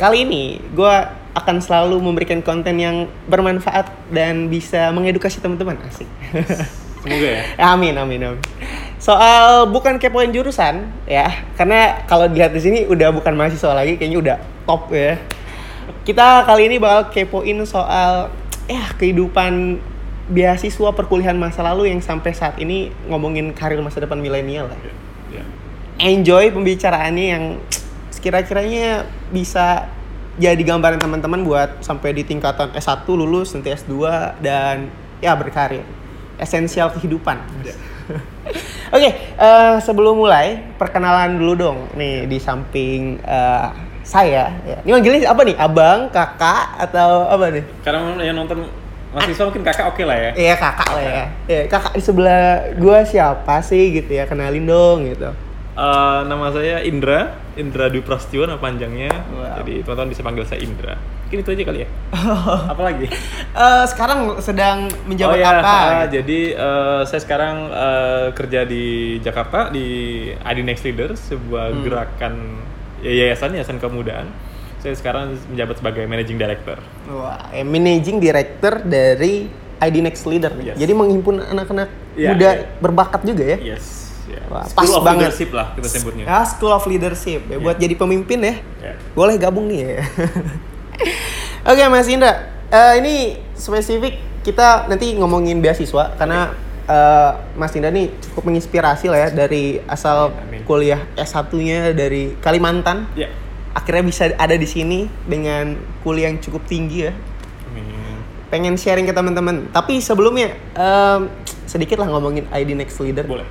kali ini gue akan selalu memberikan konten yang bermanfaat dan bisa mengedukasi teman-teman asik. Semoga ya. amin, amin, amin. Soal bukan kepoin jurusan ya, karena kalau dilihat di sini udah bukan mahasiswa lagi, kayaknya udah top ya. Kita kali ini bakal kepoin soal ya kehidupan beasiswa perkuliahan masa lalu yang sampai saat ini ngomongin karir masa depan milenial lah. Ya. Enjoy pembicaraannya yang sekira-kiranya bisa jadi gambaran teman-teman buat sampai di tingkatan S1 lulus nanti S2 dan ya berkarir. Esensial kehidupan. Ya. Oke, eh, sebelum mulai perkenalan dulu dong. Nih di samping eh, saya, ya. ini manggilnya apa nih? Abang, kakak, atau apa nih? Karena yang nonton mahasiswa mungkin kakak oke lah ya. Iya kakak lah ya. Iya, kakak di sebelah gua siapa sih gitu ya? Kenalin dong gitu. Eh, nama saya Indra, Indra Dwi Prasetyo nama panjangnya. Wow. Jadi teman-teman bisa panggil saya Indra. Mungkin itu aja kali ya. Apalagi? Eh, sekarang sedang menjabat oh ya, apa? ah, jadi eh, saya sekarang eh, kerja di Jakarta di ID Next Leader, sebuah Hmm. gerakan yayasan yayasan kemudaan. Saya sekarang menjabat sebagai managing director. Wah, eh, managing director dari ID Next Leader. Yes. Jadi menghimpun anak-anak Iya, muda iya. berbakat juga ya. Yes. Wah, School pas of banget. Leadership lah kita sebutnya. Ya, School of Leadership ya, buat jadi pemimpin ya. Ya. Boleh gabung nih ya. Oke Mas Indra, Eh, ini spesifik kita nanti ngomongin beasiswa karena eh, Mas Indra nih cukup menginspirasi lah ya dari asal Amin. kuliah S1-nya dari Kalimantan. Ya. Akhirnya bisa ada di sini dengan kuliah yang cukup tinggi ya. Amin. Pengen sharing ke teman-teman. Tapi sebelumnya em, sedikit lah ngomongin ID Next Leader. Boleh.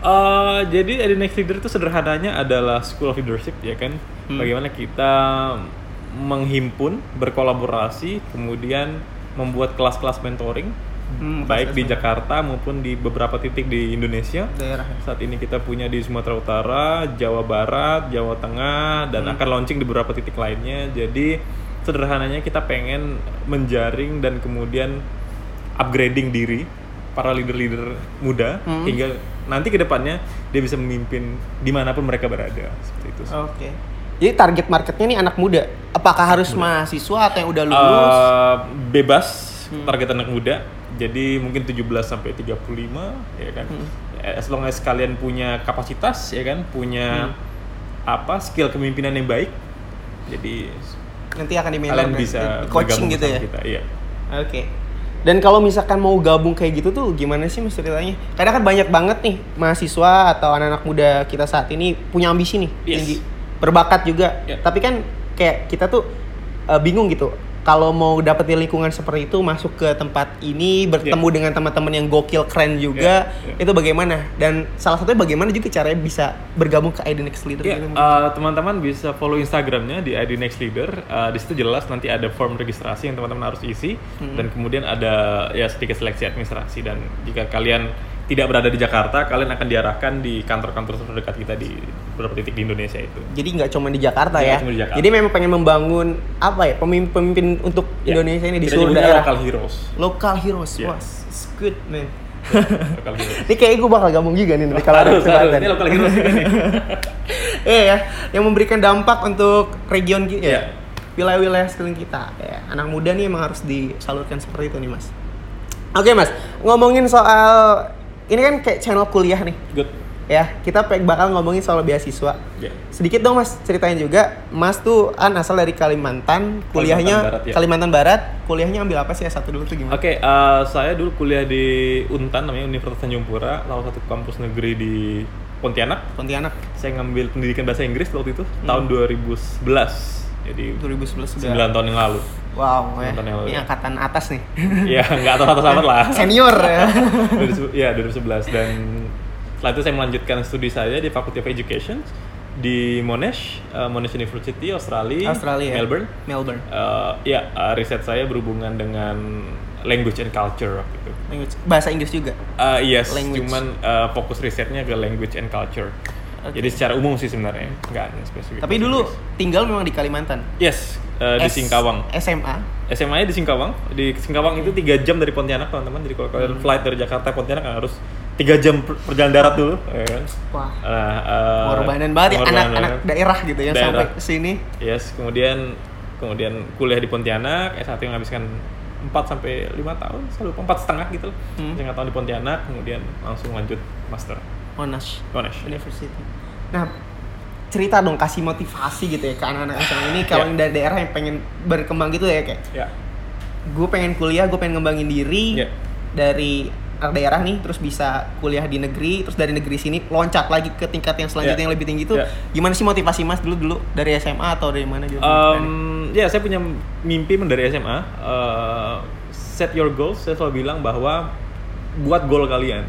Eh, jadi ID Next Leader itu sederhananya adalah School of Leadership ya kan. Hmm. Bagaimana kita menghimpun, berkolaborasi, kemudian membuat kelas-kelas mentoring Hmm, baik di Jakarta maupun di beberapa titik di Indonesia. Daerah. ya. Saat ini kita punya di Sumatera Utara, Jawa Barat, Jawa Tengah, dan Hmm. akan launching di beberapa titik lainnya. Jadi sederhananya kita pengen menjaring dan kemudian upgrading diri para leader-leader muda Hmm. hingga nanti ke depannya dia bisa memimpin di mana pun mereka berada seperti itu. Oke. Jadi target marketnya nih anak muda. Apakah harus mahasiswa atau yang udah lulus? Eh, bebas Hmm. target anak muda. Jadi mungkin 17 sampai 35 ya kan. Hmm. As long as kalian punya kapasitas ya kan, punya Hmm. apa skill kepemimpinan yang baik. Jadi Nanti akan di kalian bisa Di coaching gitu ya. Kita. Iya. Oke. Dan kalau misalkan mau gabung kayak gitu tuh gimana sih mas ceritanya? Karena kan banyak banget nih mahasiswa atau anak-anak muda kita saat ini punya ambisi nih Yes. tinggi, berbakat juga. Ya. Tapi kan kayak kita tuh uh, bingung gitu. Kalau mau dapetin lingkungan seperti itu masuk ke tempat ini bertemu dengan teman-teman yang gokil keren juga Ya, ya. itu bagaimana? Dan salah satunya bagaimana juga caranya bisa bergabung ke ID Next Leader? Iya, gitu? eh, teman-teman bisa follow Instagramnya di ID Next Leader. Eh, di situ jelas nanti ada form registrasi yang teman-teman harus isi Hmm. dan kemudian ada ya sedikit seleksi administrasi dan jika kalian tidak berada di Jakarta, kalian akan diarahkan di kantor-kantor terdekat kita di beberapa titik di Indonesia itu. Jadi nggak cuma di Jakarta Nggak ya. cuma di Jakarta. Jadi memang pengen membangun apa ya pemimpin-pemimpin untuk Ya, Indonesia ini di kita seluruh daerah. Local heroes. Local heroes. Ya. Wah, it's good man. local heroes. Ini kayak gue bakal gabung juga nih nanti kalau ada kesempatan. Ini local heroes juga nih. Iya ya, yang memberikan dampak untuk region kita, ya. wilayah-wilayah sekeliling kita. Ya, anak muda nih emang harus disalurkan seperti itu nih mas. Oke mas, ngomongin soal ini kan kayak channel kuliah nih, Good. ya. Kita bakal ngomongin soal beasiswa. Ya. Sedikit dong mas, ceritain juga. Mas tuh kan asal dari Kalimantan, kuliahnya Barat, ya. Kalimantan Barat. Kuliahnya ambil apa sih ya satu dulu tuh gimana? Oke, eh, saya dulu kuliah di Untan namanya Universitas Tanjung Pura, salah satu kampus negeri di Pontianak. Pontianak Saya ngambil pendidikan bahasa Inggris waktu itu Hmm. tahun 2011. Jadi 2011 sudah. 9 tahun yang lalu. Wow, ya. Yang lalu. ini angkatan atas nih. ya, nggak tahu atas amat lah. Senior ya. 2011 ya 2011 dan setelah itu saya melanjutkan studi saya di Faculty of Education di Monash, uh, Monash University Australia, Australia. Melbourne. Melbourne. Uh, ya uh, riset saya berhubungan dengan language and culture waktu itu. Language. Bahasa Inggris juga. Uh, yes, Language. cuman uh, fokus risetnya ke language and culture. Oke. Jadi secara umum sih sebenarnya, nggak hanya spesifik. Tapi dulu Inggris. tinggal memang di Kalimantan. yes uh, di S- Singkawang. SMA. SMA nya di Singkawang. Di Singkawang itu tiga jam dari Pontianak teman-teman. Jadi kalau kalian flight dari Jakarta ke Pontianak harus tiga jam per- perjalanan darat dulu ya kan Wah. Nah, eh, Pengorbanan banget ya anak-anak daerah gitu yang Daerah. sampai sini. yes kemudian kemudian kuliah di Pontianak S1 yang menghabiskan 4 sampai 5 tahun lupa empat setengah gitu Hmm. setengah tahun di Pontianak kemudian langsung lanjut master Monash Monash University. Nah, cerita dong kasih motivasi gitu ya ke anak-anak SMA ini kalau yang dari daerah yang pengen berkembang gitu ya kayak ya gue pengen kuliah, gue pengen ngembangin diri Ya. dari daerah nih, terus bisa kuliah di negeri, terus dari negeri sini loncat lagi ke tingkat yang selanjutnya Ya. yang lebih tinggi itu. Ya. Gimana sih motivasi mas dulu dulu dari SMA atau dari mana juga? Um, ya saya punya mimpi dari SMA. Uh, set your goals. Saya selalu bilang bahwa buat goal kalian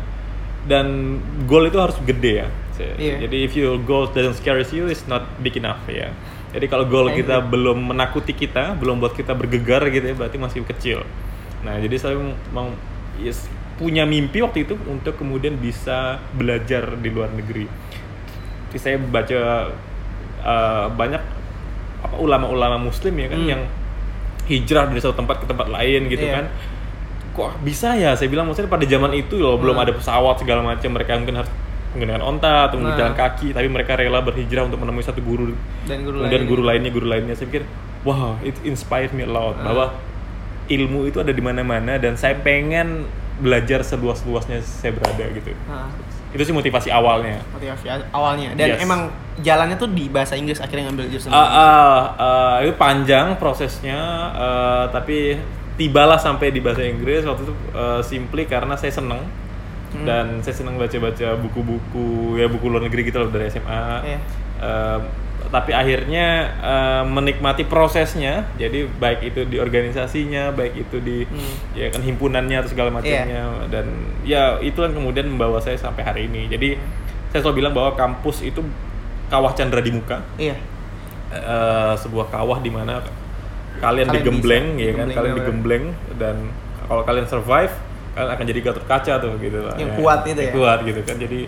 dan goal itu harus gede ya. Iya. Jadi if your goal doesn't scare you, it's not big enough ya. Jadi kalau goal I kita agree. belum menakuti kita, belum buat kita bergegar gitu ya, berarti masih kecil. Nah jadi saya mau yes, punya mimpi waktu itu untuk kemudian bisa belajar di luar negeri. Jadi saya baca uh, banyak apa ulama-ulama muslim ya kan Hmm. yang hijrah dari satu tempat ke tempat lain gitu Iya. kan kok bisa ya saya bilang maksudnya pada zaman itu loh belum Hmm. ada pesawat segala macam mereka mungkin harus menggunakan onta atau Nah. berjalan kaki tapi mereka rela berhijrah untuk menemui satu guru Dan guru kemudian lain. guru lainnya guru lainnya saya pikir wow it inspired me a lot Ah. bahwa ilmu itu ada di mana-mana dan saya pengen belajar seluas-luasnya saya berada gitu Nah, itu sih motivasi awalnya motivasi awalnya dan Yes. emang jalannya tuh di bahasa Inggris akhirnya ngambil jurusan. Ah, ah, ah, itu panjang prosesnya, ah, tapi tibalah sampai di bahasa Inggris waktu itu ah, simply karena saya seneng Hmm. dan saya seneng baca-baca buku-buku ya buku luar negeri gitu loh dari SMA. Iya. Ah, tapi akhirnya ah, menikmati prosesnya, jadi baik itu di organisasinya, baik itu di Hmm. ya kan himpunannya atau segala macamnya dan ya itu yang kemudian membawa saya sampai hari ini. Jadi saya selalu bilang bahwa kampus itu kawah Chandra di muka Iya. eh, sebuah kawah di mana kalian, Kalian digembleng bisa, ya kan digembleng, kalian bener. digembleng dan kalau kalian survive kalian akan jadi gatot kaca tuh gitu lah Yang kuat itu ya? kuat gitu kan jadi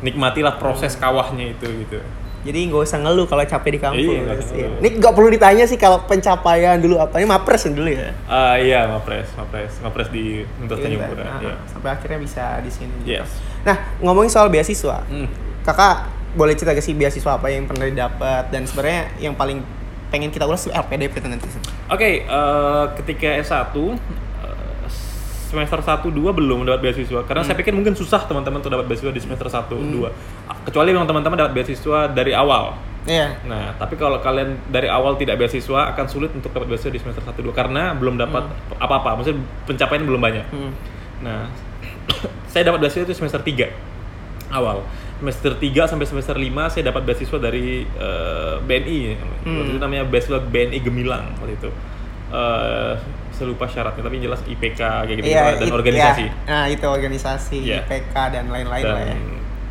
nikmatilah proses kawahnya itu gitu Jadi nggak usah ngeluh kalau capek di kampus. Iya, usah Iya. Ini nggak perlu ditanya sih kalau pencapaian dulu apa ini mapres dulu ya. Ah iya mapres mapres mapres di Universitas Iya, Tanjung Pura nah, ya. Sampai akhirnya bisa di sini. gitu. Yes. Nah ngomongin soal beasiswa, Hmm. kakak boleh cerita gak sih beasiswa apa yang pernah didapat dan sebenarnya yang paling pengen kita ulas LPDP nanti. Oke, eh, ketika S1 eh, semester 1 2 belum dapat beasiswa karena Hmm. saya pikir mungkin susah teman-teman untuk dapat beasiswa di semester 1 2. Kecuali memang teman-teman dapat beasiswa dari awal. Iya. Nah, tapi kalau kalian dari awal tidak beasiswa akan sulit untuk dapat beasiswa di semester 1 2 karena belum dapat apa-apa. Maksudnya pencapaian belum banyak. Hmm. Nah, saya dapat beasiswa itu semester 3 awal. Semester 3 sampai semester 5 saya dapat beasiswa dari eh, BNI. Waktu Hmm. itu namanya beasiswa BNI Gemilang waktu itu. Eh, saya lupa syaratnya tapi jelas IPK kayak gitu, Iya, dan it- organisasi. ya. Nah itu organisasi, Iya. IPK dan lain-lain lah ya.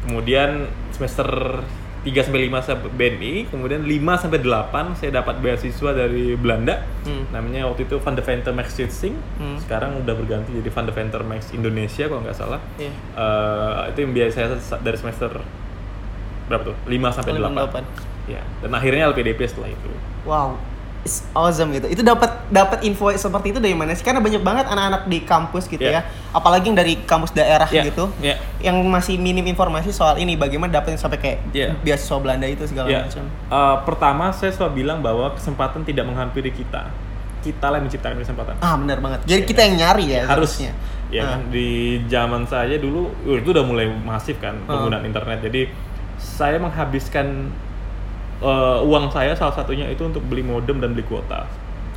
kemudian semester 3 sampai 5 saya BNI, kemudian 5 sampai 8 saya dapat beasiswa dari Belanda. Hmm. Namanya waktu itu Van de Venter Max Stichting. Hmm. Sekarang udah berganti jadi Van de Venter Max Indonesia kalau nggak salah. Iya. Eh, itu yang biasa saya dari semester berapa tuh? 5 sampai 8. 8. Ya, dan akhirnya LPDP setelah itu. Wow, it's awesome gitu. Itu dapat dapat info seperti itu dari mana sih? Karena banyak banget anak-anak di kampus gitu Yeah. ya. Apalagi yang dari kampus daerah Yeah, gitu. yeah. Yang masih minim informasi soal ini bagaimana dapetin sampai kayak Yeah. beasiswa Belanda itu segala Ya, macam. eh, pertama saya selalu bilang bahwa kesempatan tidak menghampiri kita. Kita lah yang menciptakan kesempatan. Ah, benar banget. Jadi kita yang nyari ya harus harusnya. ya Ah. kan di zaman saya dulu uh, itu udah mulai masif kan Ah. penggunaan internet jadi saya menghabiskan uh, uang saya salah satunya itu untuk beli modem dan beli kuota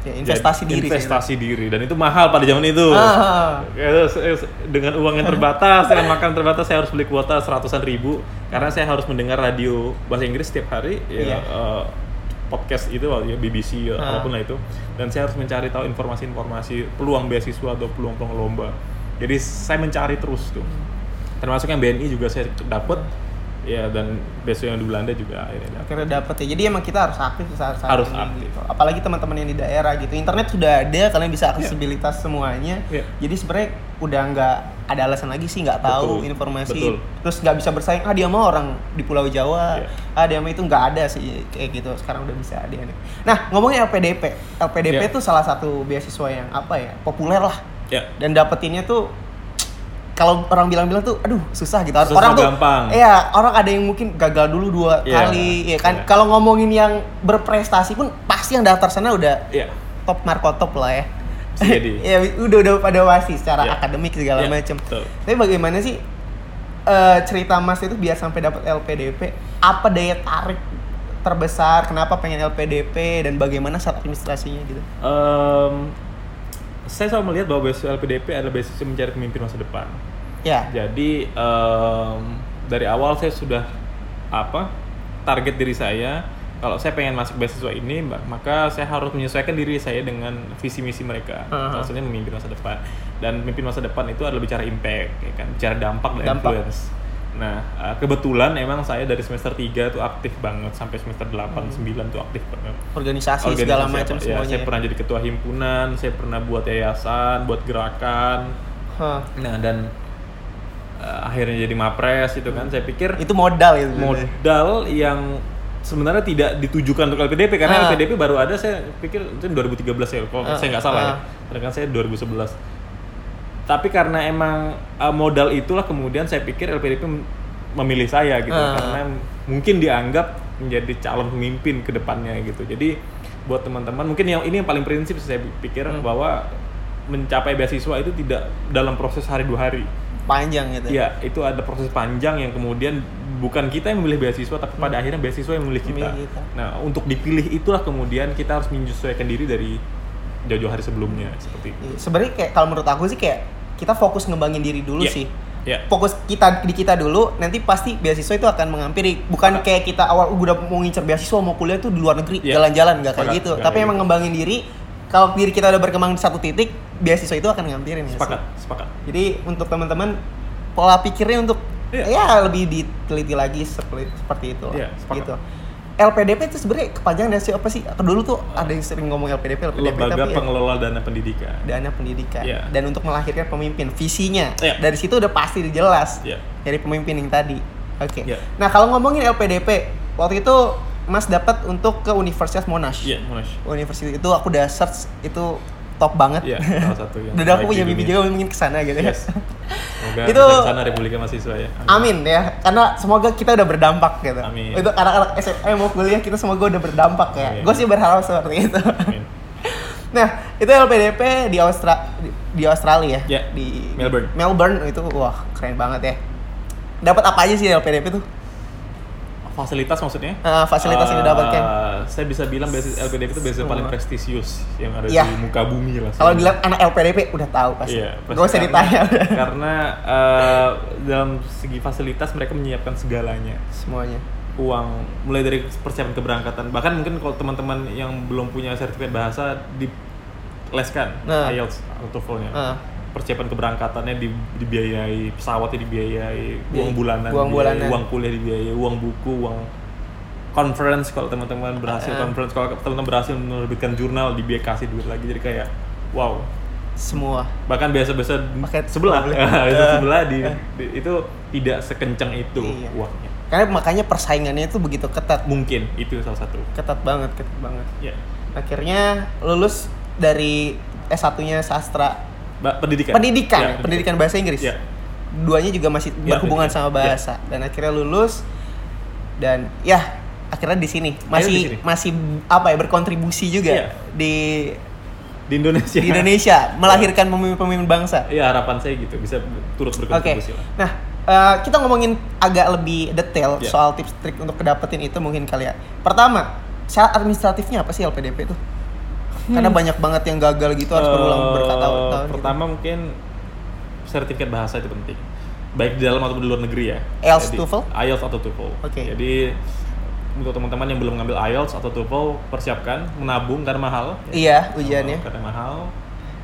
Ya, investasi Jadi, diri. sih. investasi diri dan itu mahal pada zaman itu Ah. Ya, dengan uang yang terbatas dengan makan terbatas saya harus beli kuota seratusan ribu karena saya harus mendengar radio bahasa Inggris setiap hari ya Iya. eh, podcast itu ya BBC ya, Ah. apa pun lah itu dan saya harus mencari tahu informasi-informasi peluang beasiswa atau peluang-peluang lomba jadi saya mencari terus tuh termasuk yang BNI juga saya dapat ya dan beasiswa yang di Belanda juga akhirnya dapat. Akhirnya dapet ya. Jadi emang kita harus aktif saat saat Harus ini aktif. gitu. apalagi teman-teman yang di daerah gitu. Internet sudah ada kalian bisa aksesibilitas semuanya. Iya. jadi sebenarnya udah nggak ada alasan lagi sih nggak tahu Betul, informasi. Betul. terus nggak bisa bersaing ah dia mah orang di Pulau Jawa. Iya. ah dia mah itu nggak ada sih kayak gitu. Sekarang udah bisa ada nah ngomongin LPDP LPDP Iya. tuh salah satu beasiswa yang apa ya populer lah. Ya dan dapetinnya tuh kalau orang bilang-bilang tuh aduh susah gitu Susah orang tuh iya orang ada yang mungkin gagal dulu dua Iya, kali ya kan iya. kalau ngomongin yang berprestasi pun pasti yang daftar sana udah Iya. top marko top lah ya jadi. ya udah udah pada wasi secara Iya. akademik segala Iya, macam betul. tapi bagaimana sih eh, cerita Mas itu biar sampai dapat LPDP apa daya tarik terbesar kenapa pengen LPDP dan bagaimana syarat administrasinya gitu Em, saya selalu melihat bahwa beasiswa LPDP adalah beasiswa mencari pemimpin masa depan. ya Jadi em, dari awal saya sudah apa target diri saya kalau saya pengen masuk beasiswa ini ma- maka saya harus menyesuaikan diri saya dengan visi misi mereka. Salah satunya memimpin masa depan. Dan memimpin masa depan itu adalah bicara impact, ya kan, bicara dampak dan Dampak. influence. Nah, eh, kebetulan emang saya dari semester 3 tuh aktif banget sampai semester 8 9 tuh aktif banget. organisasi, segala Organisasi macam apa? Ya, semuanya saya pernah jadi ketua himpunan, saya pernah buat yayasan, buat gerakan. Hah. Nah, dan eh, akhirnya jadi mapres itu kan. Saya pikir itu modal itu modal yang sebenarnya tidak ditujukan untuk LPDP karena Ah. LPDP baru ada saya pikir itu 2013 ya kalau Ah, saya nggak salah ah. ya. Karena kan saya 2011. Tapi karena emang eh, modal itulah kemudian saya pikir LPDP mem- memilih saya gitu Ah. karena mungkin dianggap menjadi calon pemimpin ke depannya gitu. Jadi buat teman-teman mungkin yang ini yang paling prinsip saya pikir Hmm. bahwa mencapai beasiswa itu tidak dalam proses hari dua hari. panjang gitu Ya, itu ada proses panjang yang kemudian bukan kita yang memilih beasiswa, tapi pada akhirnya beasiswa yang memilih kita. Hmm. Memilih kita. Nah, untuk dipilih itulah kemudian kita harus menyesuaikan diri dari jauh-jauh hari sebelumnya seperti itu. Iya, sebenarnya kayak kalau menurut aku sih kayak kita fokus ngembangin diri dulu Iya. sih Ya, fokus kita di kita dulu nanti pasti beasiswa itu akan menghampiri bukan Sepakat. kayak kita awal "Uh, udah mau ngincer beasiswa mau kuliah tuh di luar negeri Iya. jalan-jalan nggak kayak gitu nggak tapi emang gitu. ngembangin diri kalau diri kita udah berkembang di satu titik beasiswa itu akan ngampirin ya sepakat, sepakat. jadi untuk teman-teman pola pikirnya untuk Iya. ya lebih diteliti lagi seperti seperti itu lah. Iya, sepakat. gitu LPDP itu sebenarnya kepanjangan dari apa sih dulu tuh ada yang sering ngomong LPDP LPDP Lembaga tapi ya, pengelola dana pendidikan. dana pendidikan Iya. dan untuk melahirkan pemimpin visinya Iya. dari situ udah pasti jelas Iya. dari pemimpin yang tadi oke Iya. nah kalau ngomongin LPDP waktu itu Mas dapat untuk ke Universitas Monash Iya, Monash. Universitas itu aku udah search itu top banget Iya, salah satu yang dan aku punya mimpi juga mungkin ke sana gitu ya Yes. Semoga Itu- sana Republika Mahasiswa ya. Amin ya, karena semoga kita udah berdampak gitu. Amin. Itu anak-anak SMA mau kuliah kita semoga udah berdampak ya. Amin. Gue sih berharap seperti itu. Amin. Nah, itu LPDP di Austra di, Australia ya. Ya, Di Melbourne. Melbourne itu wah keren banget ya. Dapat apa aja sih LPDP tuh? Fasilitas maksudnya? Eh, fasilitas yang Eh, didapatkan. Saya bisa bilang beasiswa LPDP itu Semua. paling prestisius yang ada Iya. di muka bumi lah. Kalau dilihat anak LPDP udah tahu pasti. Iya, Gak usah ditanya. Karena eh, dalam segi fasilitas mereka menyiapkan segalanya. Semuanya. Uang mulai dari persiapan keberangkatan. Bahkan mungkin kalau teman-teman yang belum punya sertifikat bahasa dileskan Nah. IELTS atau TOEFL-nya. Ah. Persiapan keberangkatannya di- dibiayai, pesawatnya dibiayai, uang Iya, bulanan, uang dibiayai, bulanan. uang kuliah dibiayai, uang buku, uang conference kalau teman-teman berhasil Ah. conference kalau teman-teman berhasil menerbitkan jurnal dibiayai kasih duit lagi jadi kayak wow Semua. bahkan biasa-biasa sebelah biasa sebelah di, di- itu tidak sekencang itu Iya. uangnya Karena makanya persaingannya itu begitu ketat. mungkin itu salah satu Ketat banget, ketat banget. ya Akhirnya lulus dari S1-nya sastra Ba- pendidikan pendidikan, Ya, ya, pendidikan bahasa Inggris. ya Duanya juga masih Ya, berhubungan pendidikan. sama bahasa dan akhirnya lulus dan ya akhirnya di sini masih di sini. masih apa ya berkontribusi juga Iya. di di Indonesia di Indonesia melahirkan pemimpin-pemimpin bangsa. ya harapan saya gitu bisa turut berkontribusi lah Nah, eh, kita ngomongin agak lebih detail Ya. soal tips trik untuk kedapetin itu mungkin kali ya. Pertama, syarat administratifnya apa sih LPDP itu? Karena banyak banget yang gagal gitu harus berulang Hmm. Eh, berkata-tahun. gitu. pertama mungkin sertifikat bahasa itu penting baik di dalam ataupun di luar negeri ya IELTS, Jadi, TOEFL? IELTS atau TOEFL Oke. jadi untuk teman-teman yang belum ngambil IELTS atau TOEFL persiapkan menabung karena mahal Iya, ujiannya. karena mahal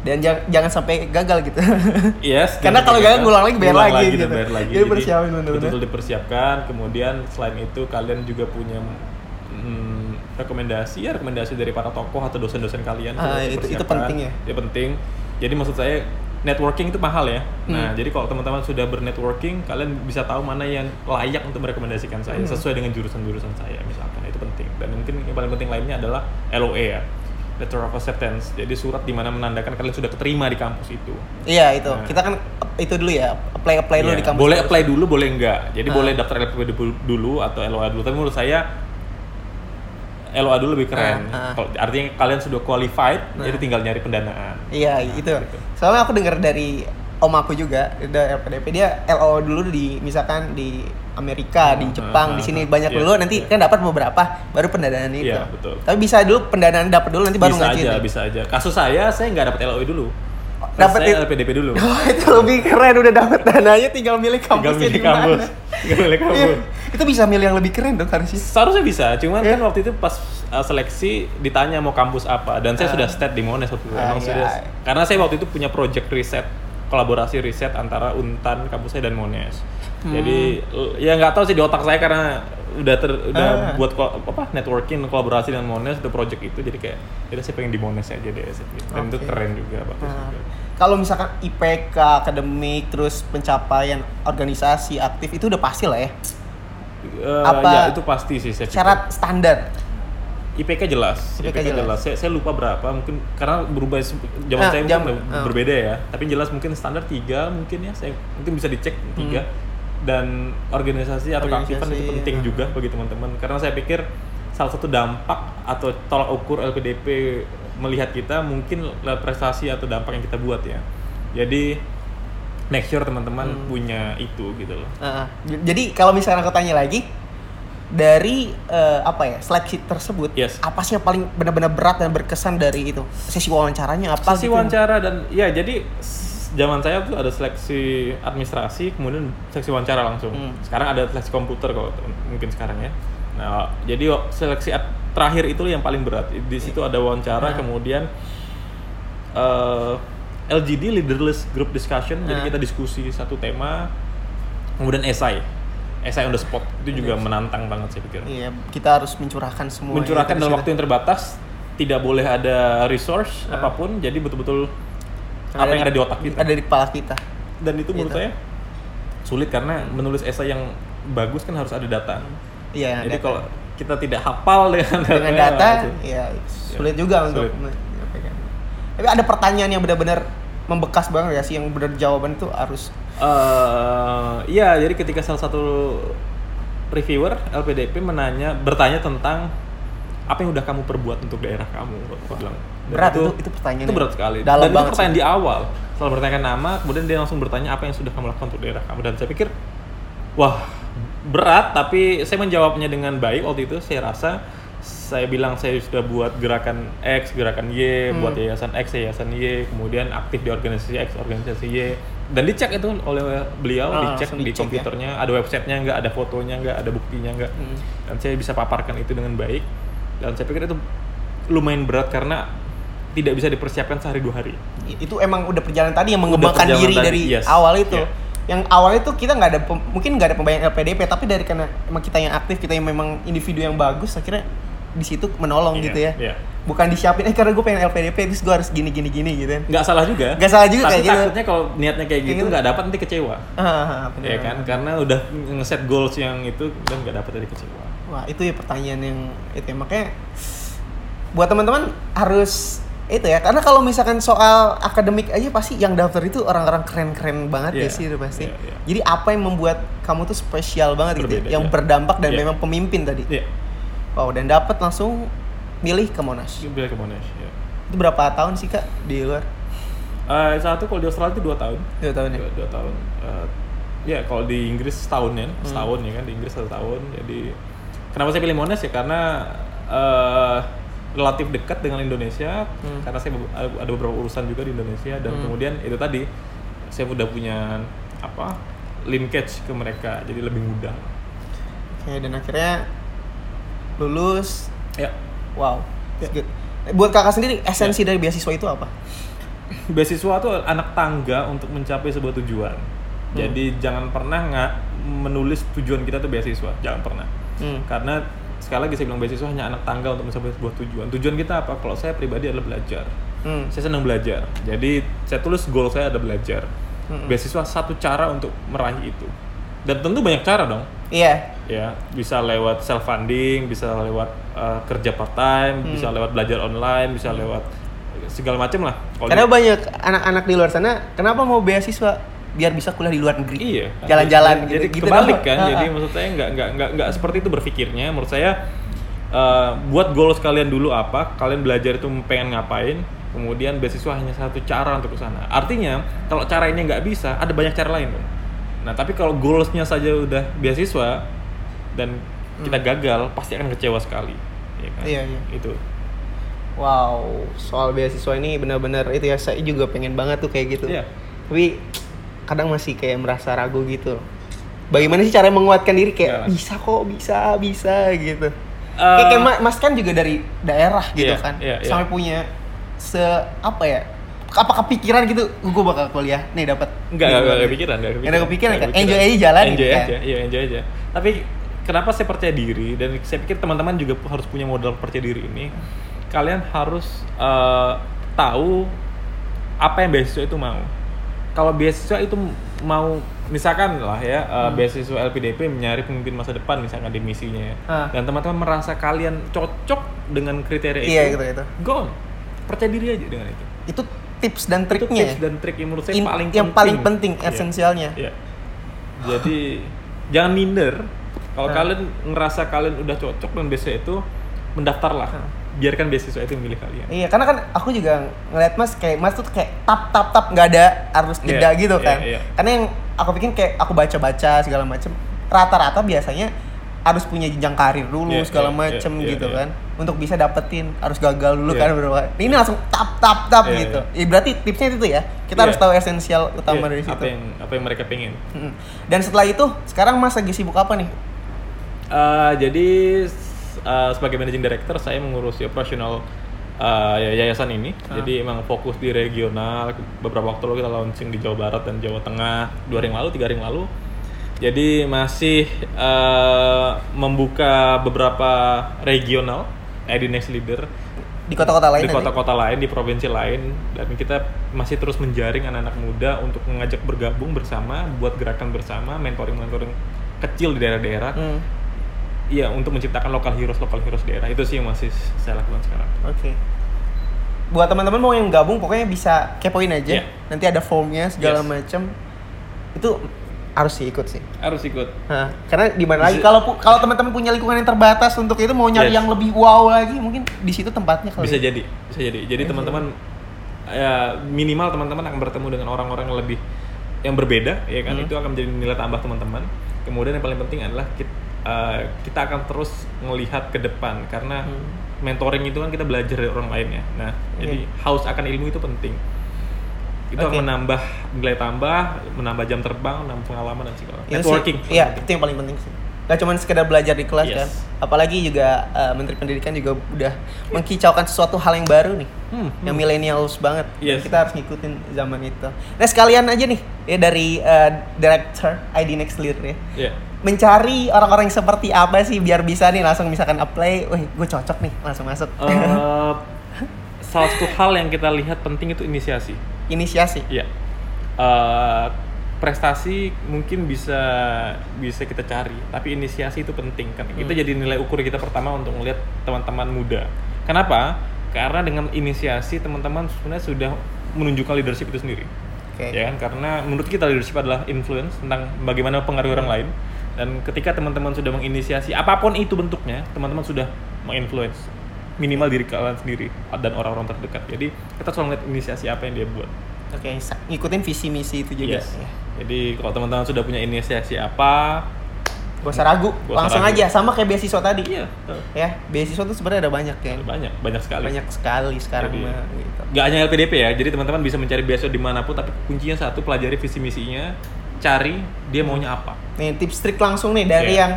Dan jangan, jangan sampai gagal gitu. Yes. Karena kalau gagal, ngulang lagi, bayar lagi, dan gitu. bayar lagi. Jadi persiapin bener-bener. Betul dipersiapkan. Kemudian selain itu kalian juga punya hmm, rekomendasi ya rekomendasi dari para tokoh atau dosen-dosen kalian. Juga itu- itu penting ya? Ya penting. Jadi maksud saya networking itu mahal ya. Hmm. Nah, jadi kalau teman-teman sudah bernetworking, kalian bisa tahu mana yang layak untuk merekomendasikan saya Hmm. sesuai dengan jurusan-jurusan saya misalkan. Itu penting. Dan mungkin yang paling penting lainnya adalah LOE ya. letter of acceptance. Jadi surat di mana menandakan kalian sudah keterima di kampus itu. Iya itu. Nah. Kita kan itu dulu ya. Apply apply dulu Iya, di kampus. Boleh apply dulu, boleh enggak. Jadi Ah. boleh daftar dulu- dulu atau LOA dulu. Tapi menurut saya LOA dulu lebih keren. Ah. Kalau artinya kalian sudah qualified, Nah. jadi tinggal nyari pendanaan. Iya Nah, itu. gitu. Soalnya aku dengar dari om aku juga dari LPDP dia LO dulu di misalkan di Amerika, di Hmm, Jepang, hmm, di sini banyak Iya, dulu nanti iya. kan dapat beberapa baru pendanaan itu. Iya, betul. Tapi bisa dulu pendanaan dapat dulu nanti baru bisa ngajuin. aja, ya? bisa aja. Kasus saya, saya nggak dapat LOE dulu. Dapat saya it- LPDP dulu. Oh, itu lebih keren udah dapat dananya tinggal milih Tinggal kampusnya milih di mana. kampus. Tinggal milih Iya. kampus. Itu bisa milih yang lebih keren dong harusnya. Seharusnya bisa, cuman Iya. kan waktu itu pas uh, seleksi ditanya mau kampus apa dan saya Ah. sudah state di Monash waktu itu. Ah, Emang iya. sudah karena saya waktu itu punya project riset kolaborasi riset antara Untan kampus saya dan Monash. Hmm. Jadi ya nggak tahu sih di otak saya karena udah ter, udah Ah. buat ko- apa networking kolaborasi dengan Monash the project itu jadi kayak ya udah saya pengen di Monash aja deh dan itu Oke. keren juga bagus Nah, juga. kalau misalkan IPK, akademik, terus pencapaian organisasi aktif itu udah pasti lah ya. Eh, Apa ya itu pasti sih saya pikir. Syarat standar. IPK jelas, IPK IPK, jelas. jelas. Saya, saya lupa berapa, mungkin karena berubah zaman Ah, saya jam- mungkin ah. berbeda ya. Tapi jelas mungkin standar tiga mungkin ya. Saya mungkin bisa dicek tiga. Dan organisasi atau keaktifan Hmm. Organisasi, itu penting ah. juga bagi teman-teman. Karena saya pikir salah satu dampak atau tolak ukur LPDP melihat kita mungkin prestasi atau dampak yang kita buat ya. Jadi make sure teman-teman Hmm. punya itu gitu loh. J- jadi kalau misalnya aku tanya lagi dari eh, apa ya seleksi tersebut, Yes. apa sih yang paling benar-benar berat dan berkesan dari itu sesi wawancaranya apa? sesi gitu? wawancara dan ya jadi zaman saya tuh ada seleksi administrasi kemudian seleksi wawancara langsung Hmm. sekarang ada seleksi komputer kalau t- mungkin sekarang ya nah jadi seleksi terakhir itu yang paling berat di situ ada wawancara Nah. kemudian eh, LGD leaderless group discussion jadi Nah. kita diskusi satu tema kemudian esai esai on the spot itu juga menantang banget saya pikir Iya, kita harus mencurahkan semua. mencurahkan yang dalam waktu yang terbatas tidak boleh ada resource Ah. apa pun jadi betul-betul apa yang ada di otak kita Ada di kepala kita. dan itu menurut Gitu. saya sulit karena menulis esai yang bagus kan harus ada data Iya. jadi data. kalau kita tidak hafal dengan data, dengan data, itu. ya sulit juga untuk sulit. menyampaikan. Tapi ada pertanyaan yang benar-benar membekas banget ya sih? Yang benar jawaban itu harus Eh, iya jadi ketika salah satu reviewer LPDP menanya bertanya tentang apa yang udah kamu perbuat untuk daerah kamu. Aku bilang Berat itu- itu pertanyaan itu berat sekali. Dalam dan itu pertanyaan sih. di awal. Setelah bertanyakan nama kemudian dia langsung bertanya apa yang sudah kamu lakukan untuk daerah kamu. Dan saya pikir wah berat tapi saya menjawabnya dengan baik waktu itu. Saya rasa saya bilang saya sudah buat gerakan X, gerakan Y, Hmm. buat yayasan X, yayasan Y, kemudian aktif di organisasi X, organisasi Y, dan dicek itu oleh beliau, Ah, dicek di dicek ya. komputernya, ada websitenya nggak, ada fotonya nggak, ada buktinya nggak, Hmm. dan saya bisa paparkan itu dengan baik, dan saya pikir itu lumayan berat karena tidak bisa dipersiapkan sehari dua hari. itu emang udah perjalanan tadi yang mengembangkan diri tadi, dari yes. awal itu. Yeah. Yang awalnya tuh kita nggak ada mungkin nggak ada pembayaran LPDP tapi dari karena emang kita yang aktif, kita yang memang individu yang bagus akhirnya di situ menolong Iya, gitu ya. iya. Bukan disiapin eh karena gue pengen LPDP terus gue harus gini gini gini gitu kan. Nggak salah juga. Nggak salah juga Tapi kayak gitu. takutnya kalau niatnya kayak gitu gitu. nggak dapat nanti kecewa. Ah, bener. Ya kan, karena udah ngeset goals yang itu dan nggak dapat dari kecewa. Wah, itu ya pertanyaan yang itu ya. makanya buat teman-teman harus itu ya karena kalau misalkan soal akademik aja pasti yang daftar itu orang-orang keren-keren banget ya Iya, sih itu pasti. iya, iya. Jadi apa yang membuat kamu tuh spesial banget gitu, Berbeda, ya, yang iya. berdampak dan Iya. memang pemimpin tadi. Iya, Wow, dan dapat langsung milih ke Monash. bila ke Monash. Ya. Itu berapa tahun sih kak di luar? Eh, satu kalau di Australia itu dua tahun. Dua tahun ya. Dua, dua tahun. Eh, ya kalau di Inggris setahun ya, Hmm. setahun ya kan di Inggris satu tahun. Jadi kenapa saya pilih Monash ya karena eh, relatif dekat dengan Indonesia Hmm. karena saya ada beberapa urusan juga di Indonesia dan Hmm. kemudian itu tadi saya udah punya apa linkage ke mereka jadi lebih mudah. Oke, dan akhirnya lulus. Ya Wow. Ya. It's good. Buat kakak sendiri esensi dari beasiswa itu apa? beasiswa tuh anak tangga untuk mencapai sebuah tujuan. Hmm. Jadi jangan pernah nggak menulis tujuan kita tuh beasiswa, jangan pernah. Hmm. Karena sekali lagi saya bilang beasiswa hanya anak tangga untuk mencapai sebuah tujuan. Tujuan kita apa? Kalau saya pribadi adalah belajar. Hmm. Saya senang belajar. Jadi saya tulis goal saya ada belajar. Hmm. Beasiswa satu cara untuk meraih itu. Dan tentu banyak cara dong. Iya. ya bisa lewat self funding bisa lewat uh, kerja part time Hmm. bisa lewat belajar online bisa lewat segala macam lah Kalau Karena di- banyak anak-anak di luar sana, kenapa mau beasiswa biar bisa kuliah di luar negeri? Iya. Jalan-jalan jadi, gitu. gitu kebalik kan. Ah, Jadi maksud saya nggak nggak nggak nggak seperti itu berpikirnya. Menurut saya eh, buat goals kalian dulu apa, kalian belajar itu pengen ngapain, kemudian beasiswa hanya satu cara untuk ke sana. Artinya kalau cara ini nggak bisa, ada banyak cara lain dong. Nah tapi kalau goalsnya saja udah beasiswa dan kita gagal, pasti akan kecewa sekali. Ya kan? Hmm. Iya, iya. Itu. Wow, soal beasiswa ini benar-benar itu ya saya juga pengen banget tuh kayak gitu. Iya. Tapi kadang masih kayak merasa ragu gitu. Bagaimana sih cara menguatkan diri kayak Iya. bisa kok, bisa, bisa gitu. Eh, kayak, kayak Ma- Mas kan juga dari daerah gitu Iya, kan. iya, iya. Sampai punya se apa ya? Apa kepikiran gitu, gue bakal kuliah nih dapat. Enggak, enggak, enggak kepikiran, enggak Nggak ada kepikiran kan? Enjoy aja jalan Enjoy gitu aja, kan? iya enjoy aja. Tapi kenapa saya percaya diri dan saya pikir teman-teman juga harus punya modal percaya diri ini. Kalian harus eh, tahu apa yang beasiswa itu mau. Kalau beasiswa itu mau misalkan lah ya eh, Hmm. beasiswa LPDP mencari pemimpin masa depan misalkan di misinya ya. Ah. dan teman-teman merasa kalian cocok dengan kriteria Iya, itu. gitu, gitu. Go on. Percaya diri aja dengan itu. Itu tips dan Itu triknya. tips dan trik yang menurut saya In- paling yang penting. paling penting, Iya. esensialnya. Iya. Jadi jangan minder. Kalau Nah. kalian ngerasa kalian udah cocok dengan beasiswa itu, mendaftarlah. Nah. Biarkan beasiswa itu milih kalian. Iya, karena kan aku juga ngeliat Mas kayak Mas tuh kayak tap tap tap nggak ada harus jeda Iya, gitu iya, kan. iya. Karena yang aku pikir kayak aku baca-baca segala macem rata-rata biasanya harus punya jenjang karir dulu Iya, segala iya, macem iya, gitu iya. kan untuk bisa dapetin harus gagal dulu Iya. kan bro. Ini langsung tap tap tap Iya, gitu. Ya, berarti tipsnya itu ya. Kita Iya. harus tahu esensial utama Iya, dari situ. Apa yang apa yang mereka pengen. Dan setelah itu sekarang Mas lagi sibuk apa nih? Eh, jadi eh, sebagai managing director saya mengurusi operasional ya- yayasan ini. Ah. Jadi emang fokus di regional. Beberapa waktu lalu kita launching di Jawa Barat dan Jawa Tengah dua hari yang lalu, tiga hari yang lalu. Jadi masih eh, membuka beberapa regional ID Next Leader Di kota-kota lain di kota-kota lain, di provinsi lain, dan kita masih terus menjaring anak-anak muda untuk mengajak bergabung bersama, buat gerakan bersama, mentoring-mentoring kecil di daerah-daerah. Hmm, Iya, untuk menciptakan lokal heroes, lokal heroes daerah. Itu sih yang masih saya lakukan sekarang. Oke. Buat teman-teman mau yang gabung pokoknya bisa kepoin aja. Iya. Nanti ada formnya segala Yes. macam. Itu harus sih ikut sih. Harus ikut. Nah, karena di mana lagi kalau kalau teman-teman punya lingkungan yang terbatas untuk itu mau nyari Yes. yang lebih wow lagi mungkin di situ tempatnya kali. Bisa ya. jadi, bisa jadi. Jadi Bisa teman-teman ya minimal teman-teman akan bertemu dengan orang-orang yang lebih yang berbeda, ya kan? Hmm. Itu akan menjadi nilai tambah teman-teman. Kemudian yang paling penting adalah kita, kita akan terus melihat ke depan karena Hmm. mentoring itu kan kita belajar dari orang lain ya. Nah, jadi haus akan ilmu itu penting. Itu akan menambah nilai tambah, menambah jam terbang, menambah pengalaman dan segala. Sih- Networking. Iya, itu yang paling penting sih. Gak cuma sekedar belajar di kelas Yes. kan. Apalagi juga eh, Menteri Pendidikan juga udah mengkicaukan sesuatu hal yang baru nih. Hmm, Yang millennials banget. Yes. Kita harus ngikutin zaman itu. Nah, sekalian aja nih ya dari eh, director ID Next Leader ya. Iya. Mencari orang-orang yang seperti apa sih biar bisa nih langsung misalkan apply, wih gue cocok nih langsung masuk. Eh, salah satu hal yang kita lihat penting itu inisiasi. Inisiasi. Iya. Eh, prestasi mungkin bisa bisa kita cari, tapi inisiasi itu penting kan. Itu Hmm. jadi nilai ukur kita pertama untuk melihat teman-teman muda. Kenapa? Karena dengan inisiasi teman-teman sebenarnya sudah menunjukkan leadership itu sendiri. Oke. Ya kan? Karena menurut kita leadership adalah influence tentang bagaimana pengaruh orang lain. Dan ketika teman-teman sudah menginisiasi apa pun itu bentuknya, teman-teman sudah menginfluence minimal diri kalian sendiri dan orang-orang terdekat. Jadi kita selalu melihat inisiasi apa yang dia buat. Oke, sa- ngikutin visi misi itu juga. Yes. Ya. Jadi kalau teman-teman sudah punya inisiasi apa, Gak usah ragu, usah langsung ragu. aja sama kayak beasiswa tadi. iya, Ya, beasiswa tuh sebenarnya ada banyak ya. banyak, banyak sekali. Banyak sekali sekarang Jadi- mah gitu. Gak hanya LPDP ya, jadi teman-teman bisa mencari beasiswa di mana pun, tapi kuncinya satu, pelajari visi misinya, cari dia maunya apa. Nih tips trik langsung nih dari Iya. yang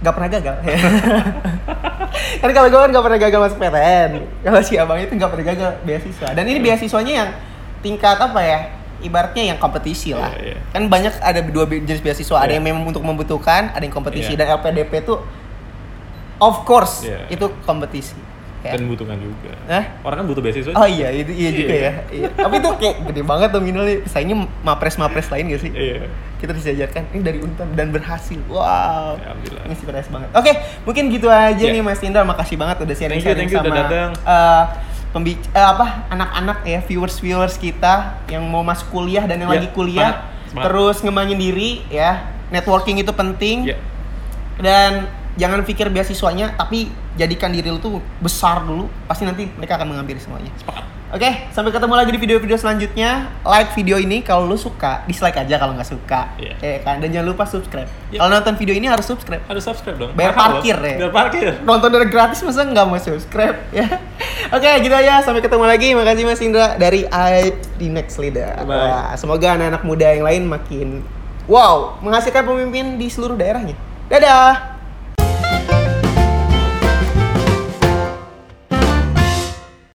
gak pernah gagal. kan kalau gue kan gak pernah gagal masuk PTN. Kalau si abang itu gak pernah gagal beasiswa. Dan ini beasiswanya yang tingkat apa ya? Ibaratnya yang kompetisi lah. Iya, iya. Kan banyak ada dua jenis beasiswa. Ada Iya. yang memang untuk membutuhkan, ada yang kompetisi. Iya. Dan LPDP tuh of course Iya. itu kompetisi. Ya. dan membutuhkan juga Hah? orang kan butuh beasiswa Oh iya, itu iya juga Iya. ya. Iya. Tapi itu kayak gede banget nominalnya. Pesaingnya mapres-mapres lain gak sih? iya Kita disejarkan ini dari Untan dan berhasil. Wow. Ya, alhamdulillah. Inspirasi banget. Oke, mungkin gitu aja Ya. nih Mas Indra. Makasih banget udah sharing-sharing Thank you, thank you, sama datang. eh, pembic- eh, apa anak-anak ya viewers-viewers kita yang mau masuk kuliah dan yang Ya, lagi kuliah semangat, semangat. terus ngembangin diri ya. Networking itu penting ya dan jangan pikir beasiswanya tapi jadikan diri lu tuh besar dulu pasti nanti mereka akan mengambil semuanya. Sepakat. Oke sampai ketemu lagi di video-video selanjutnya. Like video ini kalau lu suka dislike aja kalau nggak suka. Iya. ya kan? Dan jangan lupa subscribe. Iya. kalau nonton video ini harus subscribe. Harus subscribe dong. Bayar Mahal parkir loh. ya? bayar parkir. Nonton dari gratis masa nggak mau subscribe ya. Oke gitu aja. Sampai ketemu lagi. Makasih mas Indra. Dari I di next leader. Bye. Wah, semoga anak-anak muda yang lain makin wow menghasilkan pemimpin di seluruh daerahnya. Dadah